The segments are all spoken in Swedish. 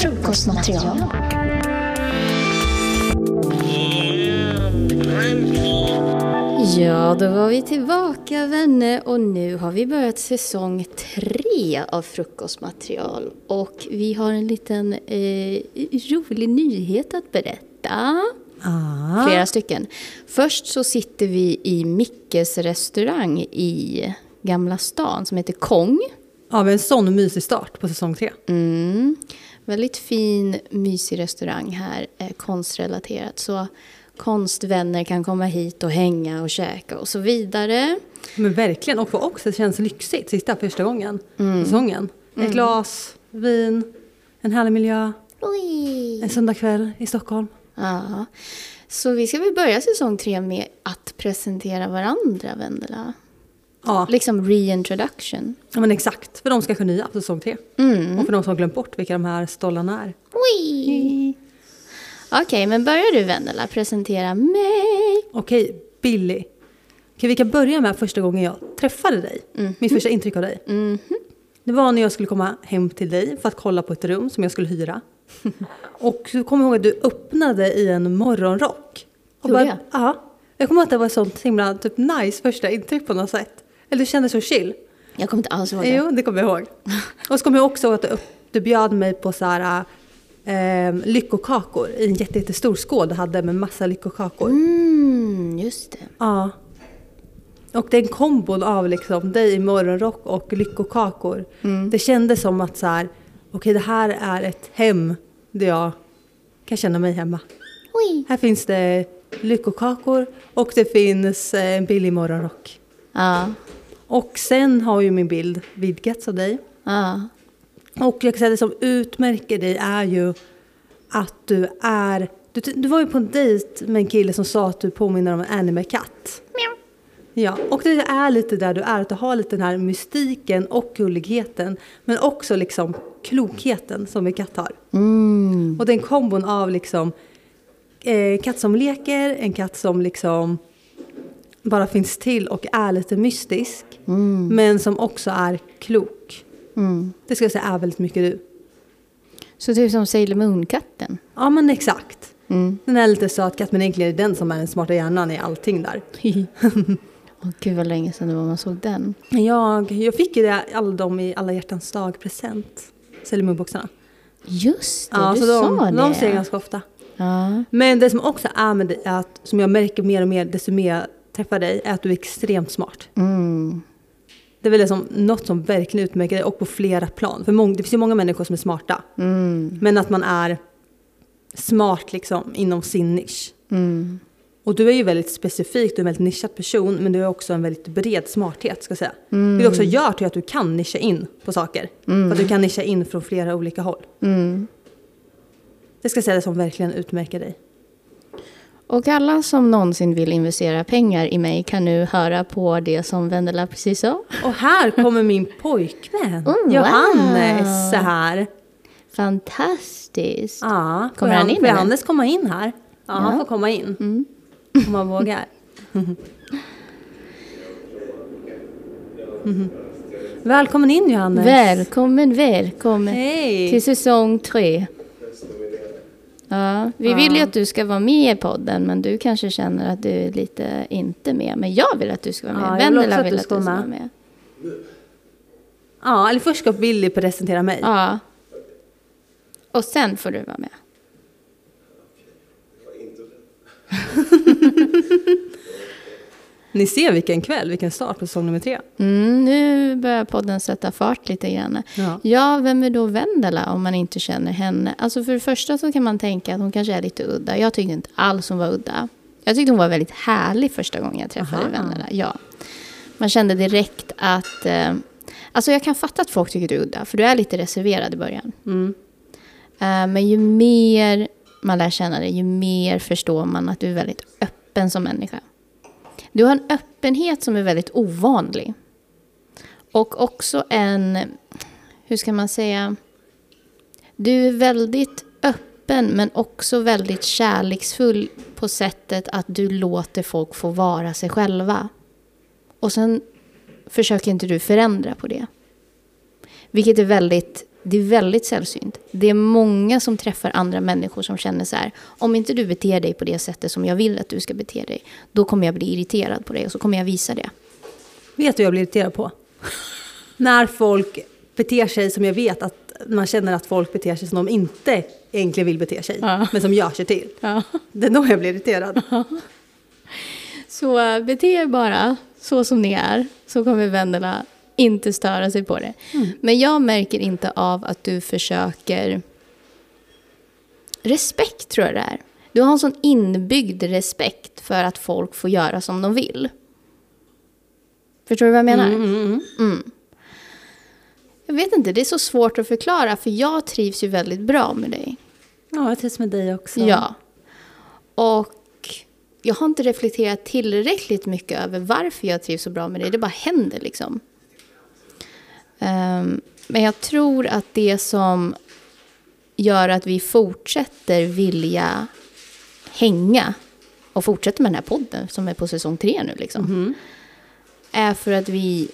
Frukostmaterial. Ja, då var vi tillbaka vänner och nu har vi börjat säsong tre av Frukostmaterial. Och vi har en liten eh, rolig nyhet att berätta. Ah. Flera stycken. Först så sitter vi i Mickes restaurang i Gamla stan som heter Kong. Ja, men en sån mysig start på säsong tre. Mm. Väldigt fin, mysig restaurang här, eh, konstrelaterat. Så konstvänner kan komma hit och hänga och käka och så vidare. Men verkligen, och också känns lyxigt sista första gången Mm. säsongen. Ett glas, vin, en härlig miljö, en söndagkväll i Stockholm. Ja. Så vi ska väl börja säsong tre med att presentera varandra, Vendela. Ja, Liksom reintroduction. ja men exakt. För de ska få nya på säsong tre. Mm. Och för de som har glömt bort vilka de här stollarna är. Okej, men börjar du Vendela presentera mig? Okej, Billy. Okej, vi kan börja med första gången jag träffade dig. Mitt första intryck av dig. Det var när jag skulle komma hem till dig för att kolla på ett rum som jag skulle hyra. Och så kommer jag ihåg att du öppnade i en morgonrock. Och Gjorde bara, jag? Ja. Jag kommer ihåg att det var ett sånt himla typ, nice första intryck på något sätt. Eller du kände så chill. Jag kommer inte alls ihåg det. Jo, det kommer jag ihåg. Och så kommer jag också ihåg att du, du bjöd mig på så här, eh, lyckokakor i en jätte- jättestor skål du hade med massa lyckokakor. Mm, just det. Ja. Och den kombon av liksom dig i morgonrock och lyckokakor. Det kändes som att så här, okej det här är ett hem där jag kan känna mig hemma. Oj. Här finns det lyckokakor och det finns eh, en billig morgonrock. Ja, Och sen har ju min bild vidgats av dig. ja. Och jag kan säga det som utmärker dig är ju att du är... Du, du var ju på en dejt med en kille som sa att du påminner om en anime-katt. Ja, och det är lite där du är, att du har lite den här mystiken och gulligheten. Men också liksom klokheten som en katt har. Mm. Och den kombon av liksom eh, katt som leker, en katt som liksom bara finns till och är lite mystisk. Men som också är klok. Mm. Det ska jag säga är väldigt mycket du. Så typ som Sailor Moon-katten. Ja men exakt. Mm. Den är lite söt katt men egentligen är det den som är den smarta hjärnan i allting där. Åh gud vad länge sedan det var man såg den. Jag, jag fick ju det, alla dem i alla hjärtans dag present. Sailor Moon-boxarna. Just det, Ja, du så sa de, det. de ser jag ganska ofta. Ja. Men det som också är med dig, är att, som jag märker mer och mer desto mer jag träffar dig, är att du är extremt smart. Mm. Det är väl liksom något som verkligen utmärker dig och på flera plan. För mång, det finns ju många människor som är smarta. Mm. Men att man är smart liksom inom sin nisch. Mm. Och du är ju väldigt specifik, du är en väldigt nischad person men du har också en väldigt bred smarthet ska jag säga. Vilket också gör till att du kan nischa in på saker. För att du kan nischa in från flera olika håll. Mm. Det ska jag säga det som verkligen utmärker dig. Och alla som någonsin vill investera pengar i mig kan nu höra på det som Vendela precis sa. Och här kommer min pojkvän, Oh, Johannes, så här. Fantastiskt. Ja, Kommer han in, Får? Johannes komma in här? Ja, han Ja. får komma in. Om han vågar. Välkommen in Johannes. Välkommen, välkommen Hej. till säsong tre. Ja, vi vill ju att du ska vara med i podden, men du kanske känner att du är lite inte med. Men jag vill att du ska vara med. Ja, vill Vendela vill du att ska du ska vara vara med. med. Ja, eller först ska Billy presentera mig. Ja. Och sen får du vara med. Ni ser vilken kväll, vilken start på säsong nummer tre. Mm, nu börjar podden sätta fart lite grann. Ja. Ja, vem är då Vendela om man inte känner henne? Alltså för det första så kan man tänka att hon kanske är lite udda. Jag tyckte inte alls hon var udda. Jag tyckte hon var väldigt härlig första gången jag träffade Aha. Vendela. Ja. Man kände direkt att... Eh, alltså jag kan fatta att folk tycker du är udda, för du är lite reserverad i början. Mm. Eh, men ju mer man lär känna dig, ju mer förstår man att du är väldigt öppen som människa. Du har en öppenhet som är väldigt ovanlig. Och också en, hur ska man säga, du är väldigt öppen men också väldigt kärleksfull på sättet att du låter folk få vara sig själva. Och sen försöker inte du förändra på det. Vilket är väldigt, det är väldigt sällsynt. Det är många som träffar andra människor som känner så här, om inte du beter dig på det sättet som jag vill att du ska bete dig, då kommer jag bli irriterad på dig och så kommer jag visa det. Vet du vad jag blir irriterad på? När folk beter sig som jag vet att man känner att folk beter sig som de inte egentligen vill bete sig, Ja. men som gör sig till. Ja. Det är då jag blir irriterad. Så eh, bete er bara så som ni är, så kommer vännerna inte störa sig på det. Men jag märker inte av att du försöker... Respekt tror jag det är. Du har en sån inbyggd respekt för att folk får göra som de vill. Förstår du vad jag menar? Mm. Jag vet inte, det är så svårt att förklara för jag trivs ju väldigt bra med dig. Ja, jag trivs med dig också. Ja. Och jag har inte reflekterat tillräckligt mycket över varför jag trivs så bra med dig. Det bara händer liksom. Ehm, men jag tror att det som gör att vi fortsätter vilja hänga och fortsätter med den här podden som är på säsong tre nu liksom. Är för att vi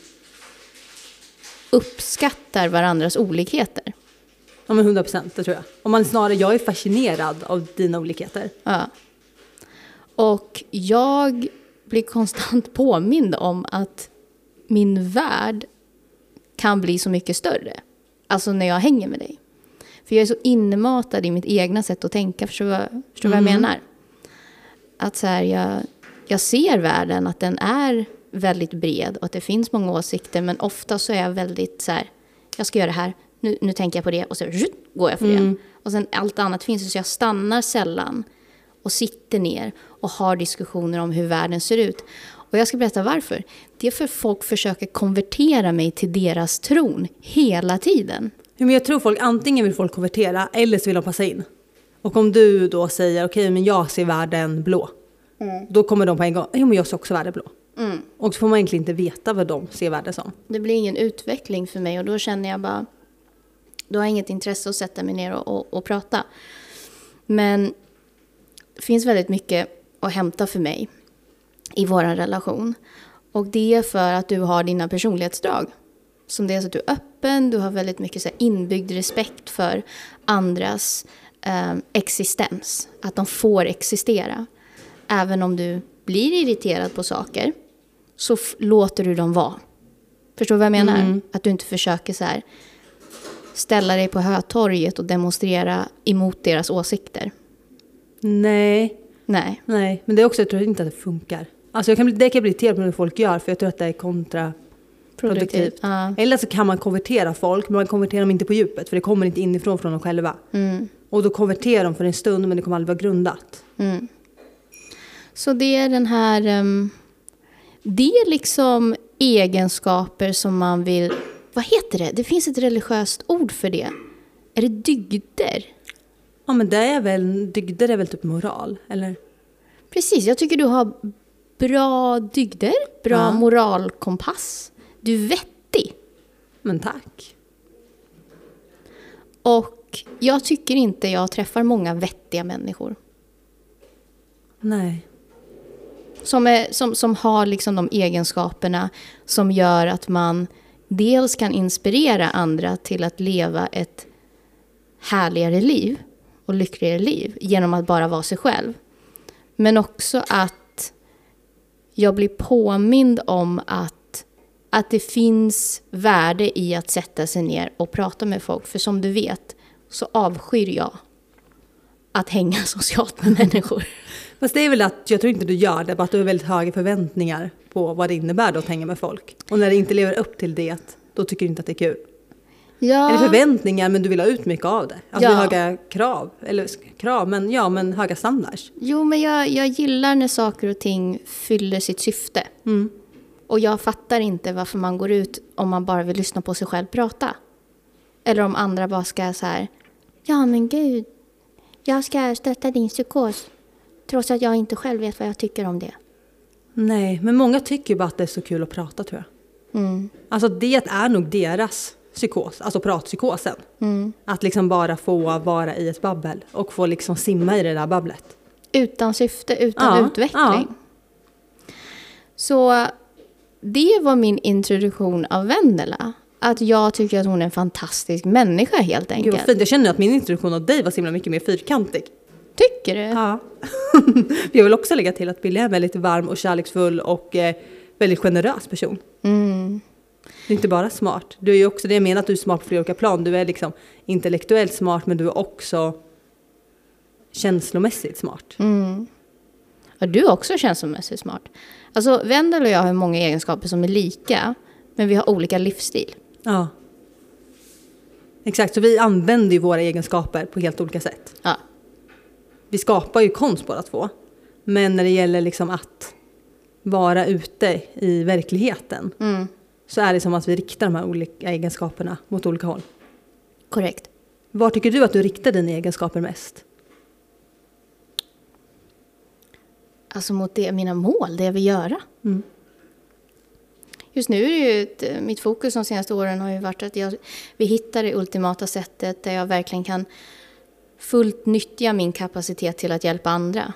uppskattar varandras olikheter. Ja, men 100 procent, det tror jag. Om man snarare, jag är fascinerad av dina olikheter. Ja. Och jag blir konstant påmind om att min värld kan bli så mycket större. Alltså när jag hänger med dig. För jag är så inmatad i mitt egna sätt att tänka. Förstår du vad, förstår du vad jag menar? Att så här, jag, jag ser världen, att den är väldigt bred och att det finns många åsikter. Men ofta så är jag väldigt så här, jag ska göra det här, nu, nu tänker jag på det och så går jag för det. Och sen allt annat finns så jag stannar sällan och sitter ner och har diskussioner om hur världen ser ut. Och jag ska berätta varför. Det är för folk försöker konvertera mig till deras tron hela tiden. Men jag tror folk, antingen vill folk konvertera eller så vill de passa in. Och om du då säger okej men jag ser världen blå. Då kommer de på en gång, jo men jag ser också världen blå. Och så får man egentligen inte veta vad de ser världen som. Det blir ingen utveckling för mig och då känner jag bara, då har jag inget intresse att sätta mig ner och, och, och prata. Men det finns väldigt mycket att hämta för mig i vår relation. Och det är för att du har dina personlighetsdrag. Som dels att du är öppen, du har väldigt mycket så inbyggd respekt för andras eh, existens. Att de får existera. Även om du blir irriterad på saker så låter du dem vara. Förstår du vad jag menar? Att du inte försöker så här ställa dig på Hötorget och demonstrera emot deras åsikter. Nej, Nej. nej. Men det är också, jag tror inte att det funkar. Alltså jag kan bli, det kan jag bli irriterad på när folk gör för jag tror att det är kontraproduktivt. Ja. Eller så kan man konvertera folk men man konverterar dem inte på djupet för det kommer inte inifrån från dem själva. Mm. Och då konverterar de för en stund men det kommer aldrig vara grundat. Mm. Så det är den här... ehm, det är liksom egenskaper som man vill... Vad heter det? Det finns ett religiöst ord för det. Är det dygder? Ja men det är väl, dygder är väl typ moral, eller? Precis, jag tycker du har bra dygder, bra Ja. moralkompass. Du är vettig. Men tack. Och jag tycker inte jag träffar många vettiga människor. Nej. Som, är, som, som har liksom de egenskaperna som gör att man dels kan inspirera andra till att leva ett härligare liv och lyckligare liv genom att bara vara sig själv. Men också att jag blir påmind om att, att det finns värde i att sätta sig ner och prata med folk. För som du vet så avskyr jag att hänga socialt med människor. Fast det är väl att, jag tror inte du gör det, bara att du har väldigt höga förväntningar på vad det innebär då att hänga med folk. Och när det inte lever upp till det, då tycker du inte att det är kul. Ja. Eller förväntningar, men du vill ha ut mycket av det. Alltså Ja. höga krav, eller krav, men ja, men höga standards. Jo, men jag, jag gillar när saker och ting fyller sitt syfte. Mm. Och jag fattar inte varför man går ut om man bara vill lyssna på sig själv prata. Eller om andra bara ska så här, ja men gud, jag ska stötta din psykos. Trots att jag inte själv vet vad jag tycker om det. Nej, men många tycker bara att det är så kul att prata tror jag. Mm. Alltså det är nog deras psykos, alltså pratpsykosen. Mm. Att liksom bara få vara i ett babbel och få liksom simma i det där babblet. Utan syfte, utan Ja, utveckling. ja. Så det var min introduktion av Vendela. Att jag tycker att hon är en fantastisk människa helt Gud enkelt. vad fint. Jag känner att min introduktion av dig var så himla mycket mer fyrkantig. Tycker du? Ja. jag vill också lägga till att Billy är en väldigt varm och kärleksfull och eh, väldigt generös person. Mm. Du är inte bara smart. Du är ju också det jag menar att du är smart på flera olika plan. Du är liksom intellektuellt smart men du är också känslomässigt smart. Mm. Ja, du är också känslomässigt smart. Alltså, Vendela och jag har många egenskaper som är lika, men vi har olika livsstil. Ja. Exakt, så vi använder ju våra egenskaper på helt olika sätt. Ja. Vi skapar ju konst båda två. Men när det gäller liksom att vara ute i verkligheten Mm. Så är det som att vi riktar de här olika egenskaperna mot olika håll. Korrekt. Var tycker du att du riktar dina egenskaper mest? Alltså mot det, mina mål, det jag vill göra. Mm. Just nu är det ju ett, eh, mitt fokus de senaste åren har ju varit att jag, vi hittar det ultimata sättet där jag verkligen kan fullt nyttja min kapacitet till att hjälpa andra.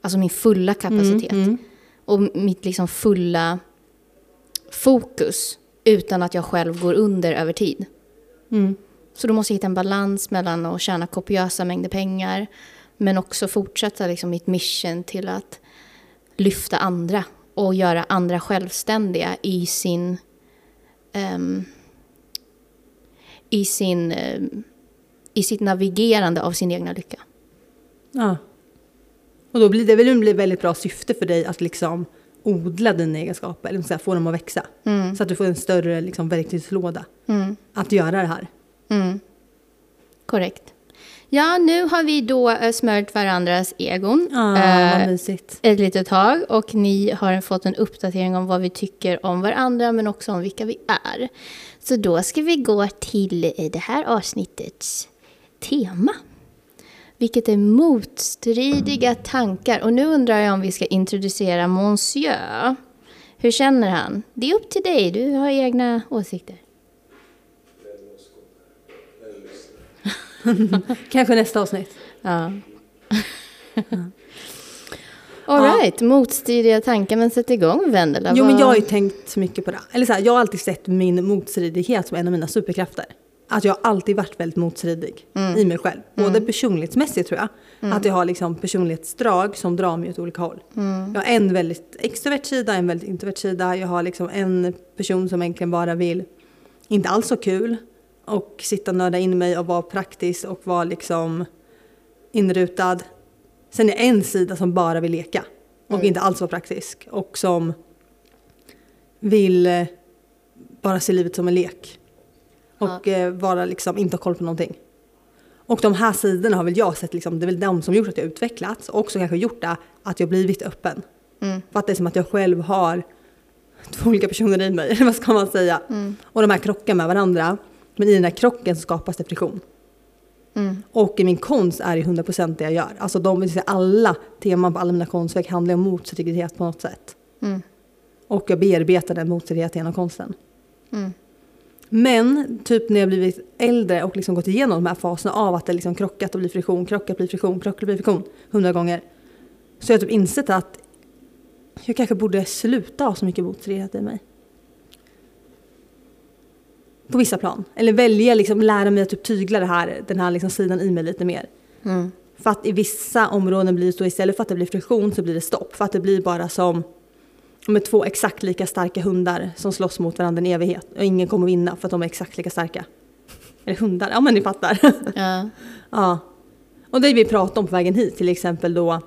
Alltså min fulla kapacitet. Mm, mm. Och mitt liksom fulla fokus utan att jag själv går under över tid. Mm. Så då måste jag hitta en balans mellan att tjäna kopiösa mängder pengar men också fortsätta liksom mitt mission till att lyfta andra och göra andra självständiga i sin ehm, i sin ehm, i sitt navigerande av sin egna lycka. Ja. Och då blir det väl blir väldigt bra syfte för dig att liksom odla dina egenskaper, eller så här, få dem att växa. Mm. Så att du får en större liksom, verktygslåda Mm. att göra det här. Mm. Korrekt. Ja, nu har vi då eh, smört varandras egon. Ja, eh, ett litet tag och ni har fått en uppdatering om vad vi tycker om varandra men också om vilka vi är. Så då ska vi gå till eh, det här avsnittets tema. Vilket är motstridiga tankar. Och nu undrar jag om vi ska introducera Monsieur. Hur känner han? Det är upp till dig, du har egna åsikter. Kanske nästa avsnitt. Ja. All right, motstridiga tankar. Men sätt igång Vendela. Jo, men jag har ju tänkt mycket på det. Eller så här, jag har alltid sett min motstridighet som en av mina superkrafter. Att jag alltid varit väldigt motstridig i mig själv. Både personlighetsmässigt tror jag. Att jag har liksom personlighetsdrag som drar mig åt olika håll. Jag har en väldigt extrovert sida, en väldigt introvert sida. Jag har liksom en person som egentligen bara vill, inte alls så kul. Och sitta och nörda in mig och vara praktisk och vara liksom inrutad. Sen är en sida som bara vill leka och inte alls vara praktisk. Och som vill bara se livet som en lek. Och eh, vara liksom, inte ha koll på någonting. Och de här sidorna har väl jag sett, liksom, det är väl de som gjort att jag utvecklats och också kanske gjort det att jag blivit öppen. Mm. För att det är som att jag själv har två olika personer i mig, vad ska man säga? Och de här krockar med varandra. Men i den här krocken så skapas det friktion. Mm. Och i min konst är det 100% det jag gör. Alltså de, alla teman på alla mina konstverk handlar om motstridighet på något sätt. Mm. Och jag bearbetar den motstridigheten genom konsten. Men typ när jag blivit äldre och liksom gått igenom de här faserna av att det liksom krockat och blir friktion, krockat blir friktion, krockat blir friktion hundra gånger. Så jag har typ insett att jag kanske borde sluta ha så mycket motstridighet i mig. På vissa plan. Eller välja liksom lära mig att typ tygla det här, den här liksom sidan i mig lite mer. Mm. För att i vissa områden blir det så istället för att det blir friktion så blir det stopp. För att det blir bara som med två exakt lika starka hundar som slåss mot varandra en evighet. Och ingen kommer vinna för att de är exakt lika starka. Eller hundar, ja men ni fattar. Ja. ja. Och det vi pratade om på vägen hit till exempel då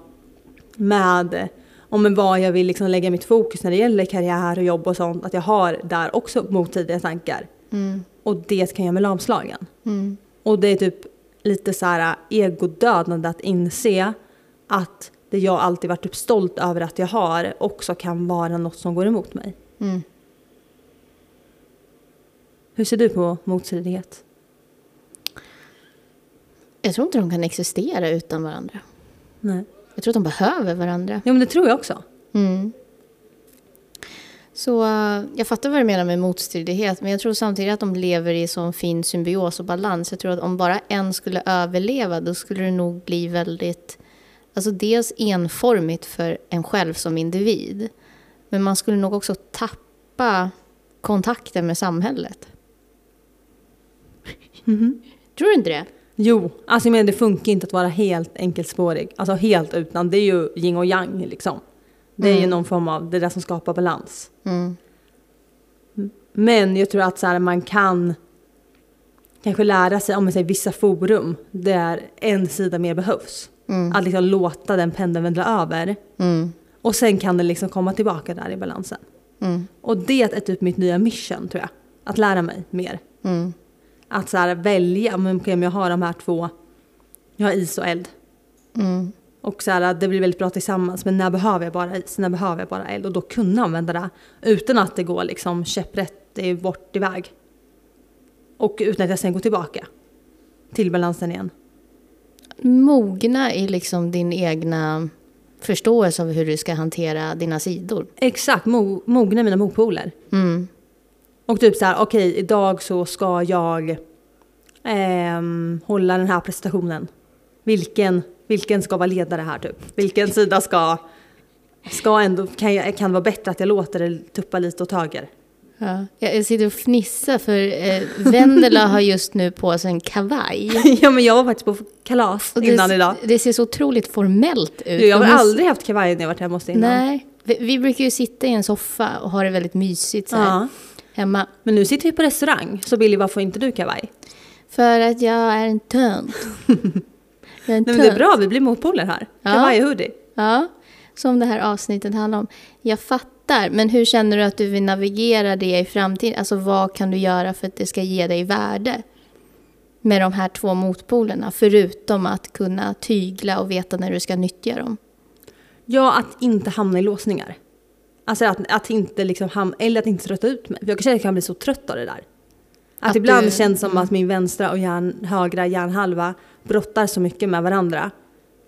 med om vad jag vill liksom lägga mitt fokus när det gäller karriär och jobb och sånt. Att jag har där också motstridiga tankar. Mm. Och det kan göra mig lamslagen. Mm. Och det är typ lite så här egodödande att inse att det jag alltid varit typ stolt över att jag har också kan vara något som går emot mig. Mm. Hur ser du på motstridighet? Jag tror inte de kan existera utan varandra. Nej. Jag tror att de behöver varandra. Ja men det tror jag också. Mm. Så eh, jag fattar vad du menar med motstridighet, men jag tror samtidigt att de lever i sån fin symbios och balans. Jag tror att om bara en skulle överleva, då skulle det nog bli väldigt, alltså dels enformigt för en själv som individ, men man skulle nog också tappa kontakten med samhället. Tror du inte det? Jo, alltså jag menar det funkar inte att vara helt enkelspårig. Alltså helt utan, det är ju yin och yang liksom. Det är ju någon form av, det där som skapar balans. Mm. Men jag tror att så här, man kan kanske lära sig, om man säger vissa forum, där en sida mer behövs. Att liksom låta den pendeln vandra över. Mm. Och sen kan den liksom komma tillbaka där i balansen. Mm. Och det är typ mitt nya mission tror jag. Att lära mig mer. Mm. Att så här, välja, men om jag har de här två, jag har is och eld. Mm. Och så här, det blir väldigt bra tillsammans, men när behöver jag bara is? När behöver jag bara eld? Och då kunna använda det utan att det går liksom käpprätt bort iväg. Och utan att jag sen går tillbaka till balansen igen. Mogna i liksom din egna förståelse av hur du ska hantera dina sidor. Exakt, mo- mogna mina motpoler. Mm. Och typ så här, okej, idag så ska jag ehm, hålla den här presentationen. Vilken, vilken ska vara ledare här typ? Vilken sida ska, ska ändå, kan, jag, kan det vara bättre att jag låter det tuppa lite åt höger? Ja. Jag sitter och fnissar för eh, Vendela har just nu på sig en kavaj. ja men jag var faktiskt på kalas Och innan det, idag. det ser så otroligt formellt ut. Du, jag har hon- aldrig haft kavaj när jag varit hemma hos dig innan. Nej, vi, vi brukar ju sitta i en soffa och ha det väldigt mysigt så här, Ja. hemma. Men nu sitter vi på restaurang, så Billy varför får inte du kavaj? För att jag är en tönt. Nej, men det är bra, vi blir motpoler här. Ja. Kavaj och hoodie. Ja, som det här avsnittet handlar om. Jag fattar, men hur känner du att du vill navigera det i framtiden? Alltså vad kan du göra för att det ska ge dig värde? Med de här två motpolerna, förutom att kunna tygla och veta när du ska nyttja dem. Ja, att inte hamna i låsningar. Alltså att, att inte liksom hamna, eller att inte trötta ut mig. För jag kan känna att jag kan bli så trött av det där. Att, Att ibland du- känns som att min vänstra och hjärn, högra hjärnhalva brottar så mycket med varandra.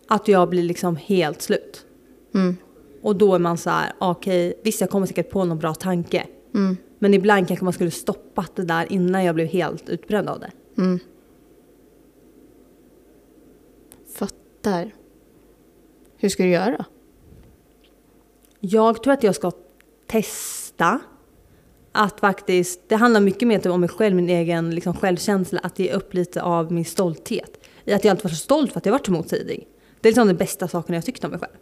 Att jag blir liksom helt slut. Mm. Och då är man så här, okej, visst jag kommer säkert på någon bra tanke. Mm. Men ibland kanske man skulle stoppat det där innan jag blev helt utbränd av det. Mm. Fattar. Hur ska du göra? Jag tror att jag ska testa att faktiskt, det handlar mycket mer om mig själv, min egen liksom, självkänsla, att ge upp lite av min stolthet. I att jag inte var så stolt för att jag varit så motstridig. Det är liksom den bästa saken jag tyckt om mig själv.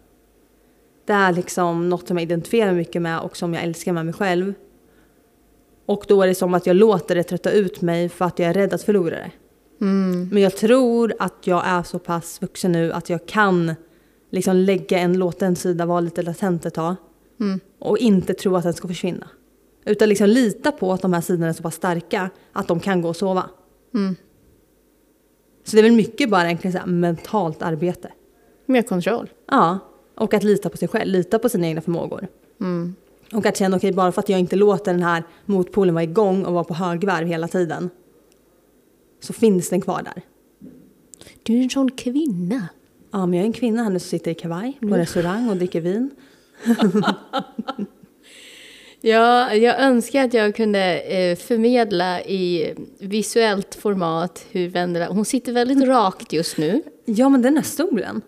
Det är liksom något som jag identifierar mycket med och som jag älskar med mig själv. Och då är det som att jag låter det trötta ut mig för att jag är rädd att förlora det. Mm. Men jag tror att jag är så pass vuxen nu att jag kan liksom lägga en, låta en sida vara lite latent ett tag. Mm. Och inte tro att den ska försvinna. Utan liksom lita på att de här sidorna är så pass starka att de kan gå och sova. Mm. Så det är väl mycket bara egentligen så mentalt arbete. Mer kontroll. Ja, och att lita på sig själv, lita på sina egna förmågor. Mm. Och att känna, okej, bara för att jag inte låter den här motpolen vara igång och vara på högvarv hela tiden. Så finns den kvar där. Du är en sån kvinna. Ja, men jag är en kvinna här nu som sitter i kavaj på restaurang och dricker vin. Ja, jag önskar att jag kunde eh, förmedla i visuellt format hur Vendela... Hon sitter väldigt rakt just nu. Ja, men den här stolen.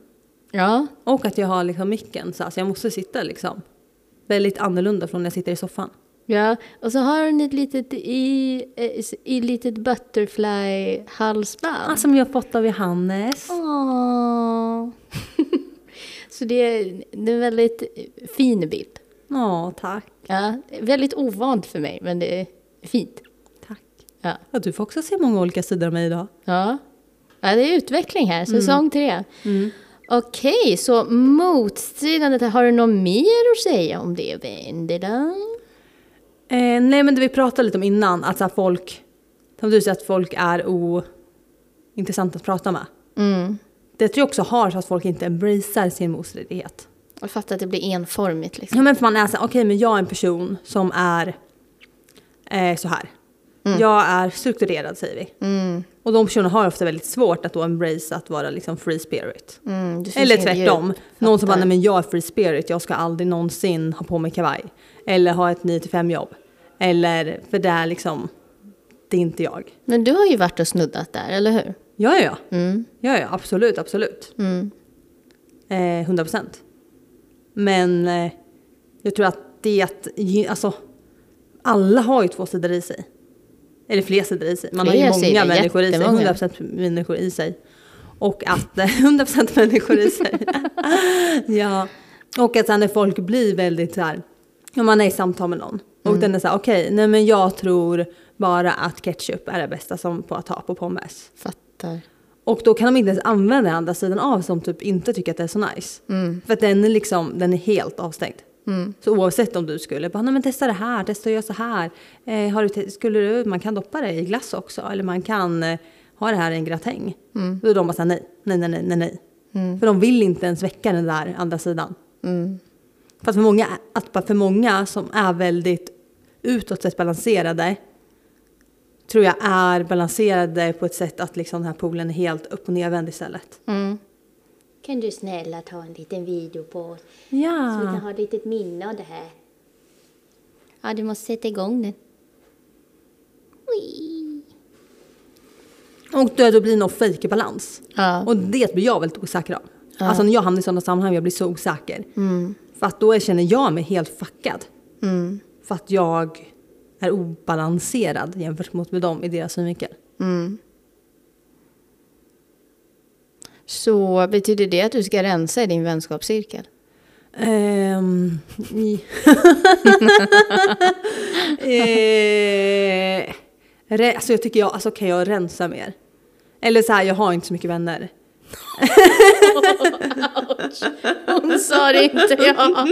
Ja. Och att jag har liksom micken så, här, så jag måste sitta liksom väldigt annorlunda från när jag sitter i soffan. Ja, och så har hon ett litet, i, eh, i litet butterfly-halsband. Ah, som jag fått av Johannes. Åh. så det är, det är en väldigt fin bild. Ja, tack. Ja, väldigt ovant för mig, men det är fint. Tack. Ja. Ja, du får också se många olika sidor av mig idag. Ja, ja det är utveckling här, säsong tre. Mm. Okej, så motstridandet, har du något mer att säga om det, Vendela? Eh, nej, men det vi pratade lite om innan, att så folk, som du säger, att folk är ointressanta att prata med. Mm. Det tror jag också har så att folk inte embracear sin motstridighet. Jag fattar att det blir enformigt liksom. Ja, men för man är så okej, men jag är en person som är eh, så här. Jag är strukturerad, säger vi. Mm. Och de personerna har ofta väldigt svårt att då embrace att vara liksom free spirit. Mm, Eller tvärtom. Någon som bara, nej men jag är free spirit, jag ska aldrig någonsin ha på mig kavaj. Eller ha ett 9-5 jobb. Eller, för det är liksom, det är inte jag. Men du har ju varit och snuddat där, eller hur? Ja, ja, ja. Mm. Ja, ja, absolut, absolut. Mm. Eh, 100 procent. Men eh, jag tror att det är att, alltså, alla har ju två sidor i sig. Eller fler sidor i sig. Man har ju många sidor, människor i sig. jättemånga. 100 procent människor i sig. Och att, eh, 100 procent människor i sig. ja. Och att sen när folk blir väldigt så här, om man är i samtal med någon. Och Mm. den är så här, okej, nej men jag tror bara att ketchup är det bästa som på att ha på pommes. Fattar. Och då kan de inte ens använda den andra sidan av som typ inte tycker att det är så nice. För att den är liksom, den är helt avstängd. Så oavsett om du skulle bara, men testa det här, testa att göra så här. Eh, har du skulle du, man kan doppa det i glass också, eller man kan eh, ha det här i en gratäng. Då är de bara såhär, nej, nej, nej, nej, nej, nej. För de vill inte ens väcka den där andra sidan. För att för många, att för många som är väldigt utåt sett balanserade tror jag är balanserade på ett sätt att liksom den här poolen är helt upp och nervänd istället. Mm. Kan du snälla ta en liten video på oss? Så vi kan Ja. ha ett litet minne av det här. Ja, du måste sätta igång den. Och då, då blir det någon fake balans. Ja. Och det blir jag väldigt osäker av. Alltså när jag hamnar i sådana sammanhang jag blir så osäker. För att då känner jag mig helt fuckad. Mm. För att jag är obalanserad jämfört med dem i deras synvinkel. Så betyder det att du ska rensa i din vänskapscirkel? I- eh, re, alltså jag tycker jag, alltså kan jag rensa mer? Eller så här, jag har inte så mycket vänner. Hon sa det inte jag.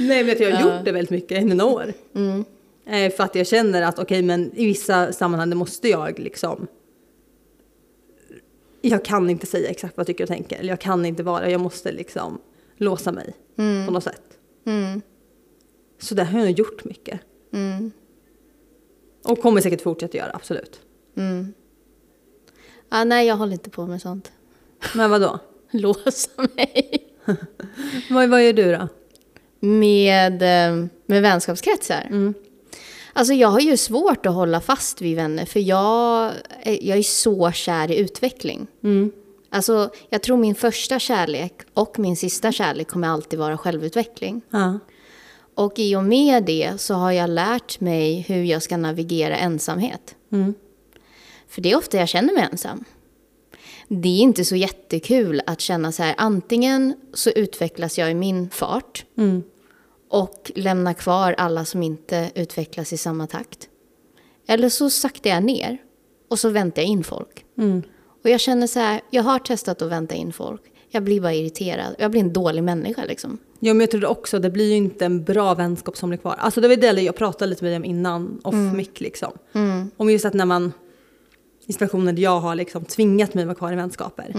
Nej men jag har gjort det väldigt mycket i mina år. Eh, för att jag känner att okej men i vissa sammanhang måste jag liksom jag kan inte säga exakt vad jag tycker och tänker. Eller jag kan inte vara, jag måste liksom låsa mig på något sätt. Mm. Så det har jag gjort mycket. Mm. Och kommer säkert fortsätta göra, absolut. Mm. Ah, nej, jag håller inte på med sånt. Men vad då? Låsa mig. Vad, vad gör du då? Med, eh, med vänskapskretsar? Mm. Alltså jag har ju svårt att hålla fast vid vänner för jag, är- jag är så kär i utveckling. Mm. Alltså jag tror min första kärlek och min sista kärlek kommer alltid vara självutveckling. Ja. Och i och med det så har jag lärt mig hur jag ska navigera ensamhet. Mm. För det är ofta jag känner mig ensam. Det är inte så jättekul att känna så här, antingen så utvecklas jag i min fart Mm. Och lämnar kvar alla som inte utvecklas i samma takt. Eller så saktar jag ner och så väntar jag in folk. Mm. Och jag känner så här, jag har testat att vänta in folk. Jag blir bara irriterad. Jag blir en dålig människa liksom. Ja, men jag tror också det blir ju inte en bra vänskap som blir kvar. Alltså det var det jag pratade lite med dig om innan, off mic liksom. Om just att när man, i situationer där jag har liksom tvingat mig att vara kvar i vänskaper.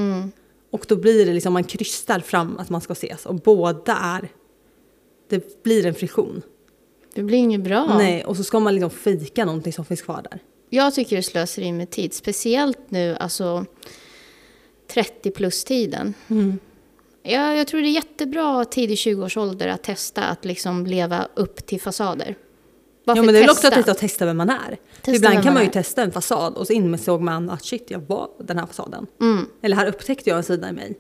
Och då blir det liksom, man krystar fram att man ska ses och båda är, det blir en friktion. Det blir inget bra. Nej, och så ska man liksom fika någonting som finns kvar där. Jag tycker det slösar in med tid. Speciellt nu, alltså 30 plus tiden. Ja, jag tror det är jättebra tidig 20-årsålder att testa att liksom leva upp till fasader. Bara Ja men det är väl också att testa, vem man är. Testa Ibland kan man ju är. testa en fasad och så insåg man att shit jag var den här fasaden. Mm. Eller här upptäckte jag en sida i mig.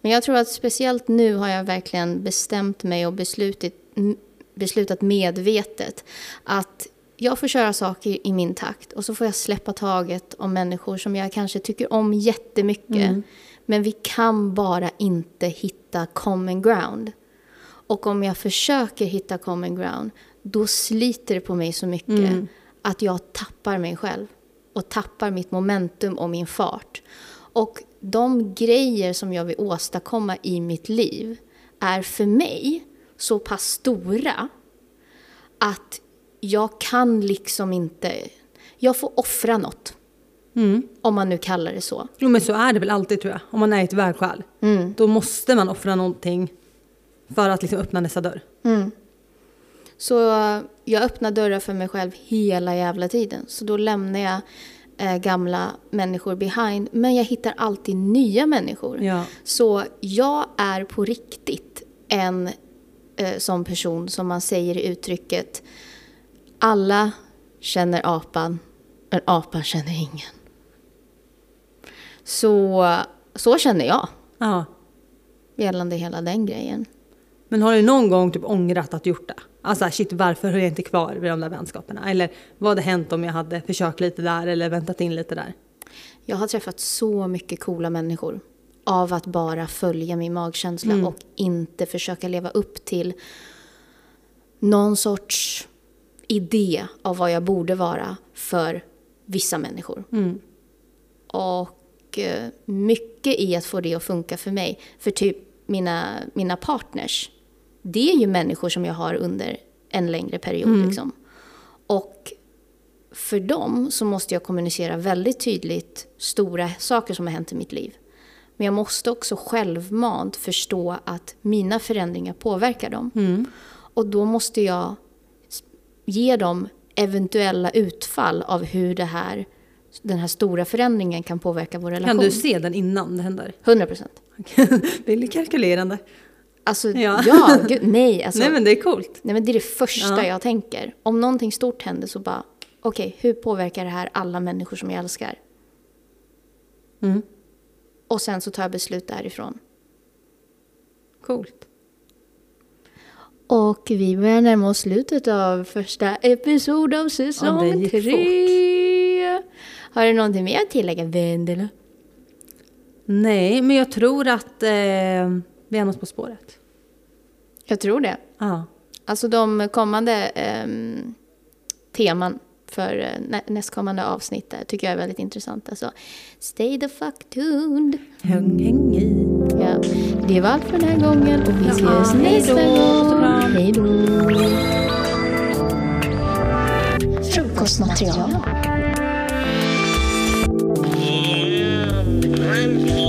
Men jag tror att speciellt nu har jag verkligen bestämt mig och beslutat, m- beslutat medvetet att jag får köra saker i min takt och så får jag släppa taget om människor som jag kanske tycker om jättemycket. Men vi kan bara inte hitta common ground. Och om jag försöker hitta common ground, då sliter det på mig så mycket att jag tappar mig själv och tappar mitt momentum och min fart. Och de grejer som jag vill åstadkomma i mitt liv är för mig så pass stora att jag kan liksom inte... Jag får offra något. Om man nu kallar det så. Jo men så är det väl alltid tror jag. Om man är ett vägskäl. Då måste man offra någonting för att liksom öppna nästa dörr. Så jag öppnar dörrar för mig själv hela jävla tiden. Så då lämnar jag gamla människor behind. Men jag hittar alltid nya människor. Ja. Så jag är på riktigt en eh, sån person som man säger i uttrycket alla känner apan, men apan känner ingen. Så, så känner jag ja. gällande hela den grejen. Men har du någon gång typ ångrat att gjort det? Alltså shit, varför höll jag inte kvar vid de där vänskaperna? Eller vad hade hänt om jag hade försökt lite där eller väntat in lite där? Jag har träffat så mycket coola människor av att bara följa min magkänsla och inte försöka leva upp till någon sorts idé av vad jag borde vara för vissa människor. Och eh, mycket i att få det att funka för mig. För typ mina, mina partners, det är ju människor som jag har under en längre period. Liksom. Och för dem så måste jag kommunicera väldigt tydligt stora saker som har hänt i mitt liv. Men jag måste också självmant förstå att mina förändringar påverkar dem. Och då måste jag ge dem eventuella utfall av hur det här, den här stora förändringen kan påverka vår relation. Kan du se den innan det händer? 100 procent. Väldigt kalkylerande. Alltså, Ja. ja, gud, nej. Alltså, Nej men det är coolt. Nej men det är det första Ja. jag tänker. Om någonting stort händer så bara, okej, hur påverkar det här alla människor som jag älskar? Mm. Och sen så tar jag beslut därifrån. Coolt. Och vi börjar närma oss slutet av första episod av Ja, säsong gick tre. Har du någonting mer att tillägga, Vendela? Nej, men jag tror att eh, vi är något på spåret. Jag tror det. Ja. Alltså de kommande eh, teman för eh, nästkommande avsnitt där tycker jag är väldigt intressanta. Alltså, stay the fuck tuned. Häng, häng i. Ja. Det var allt för den här gången och vi ses ja, nästa gång. Hej då. Frukostmaterial. Oh,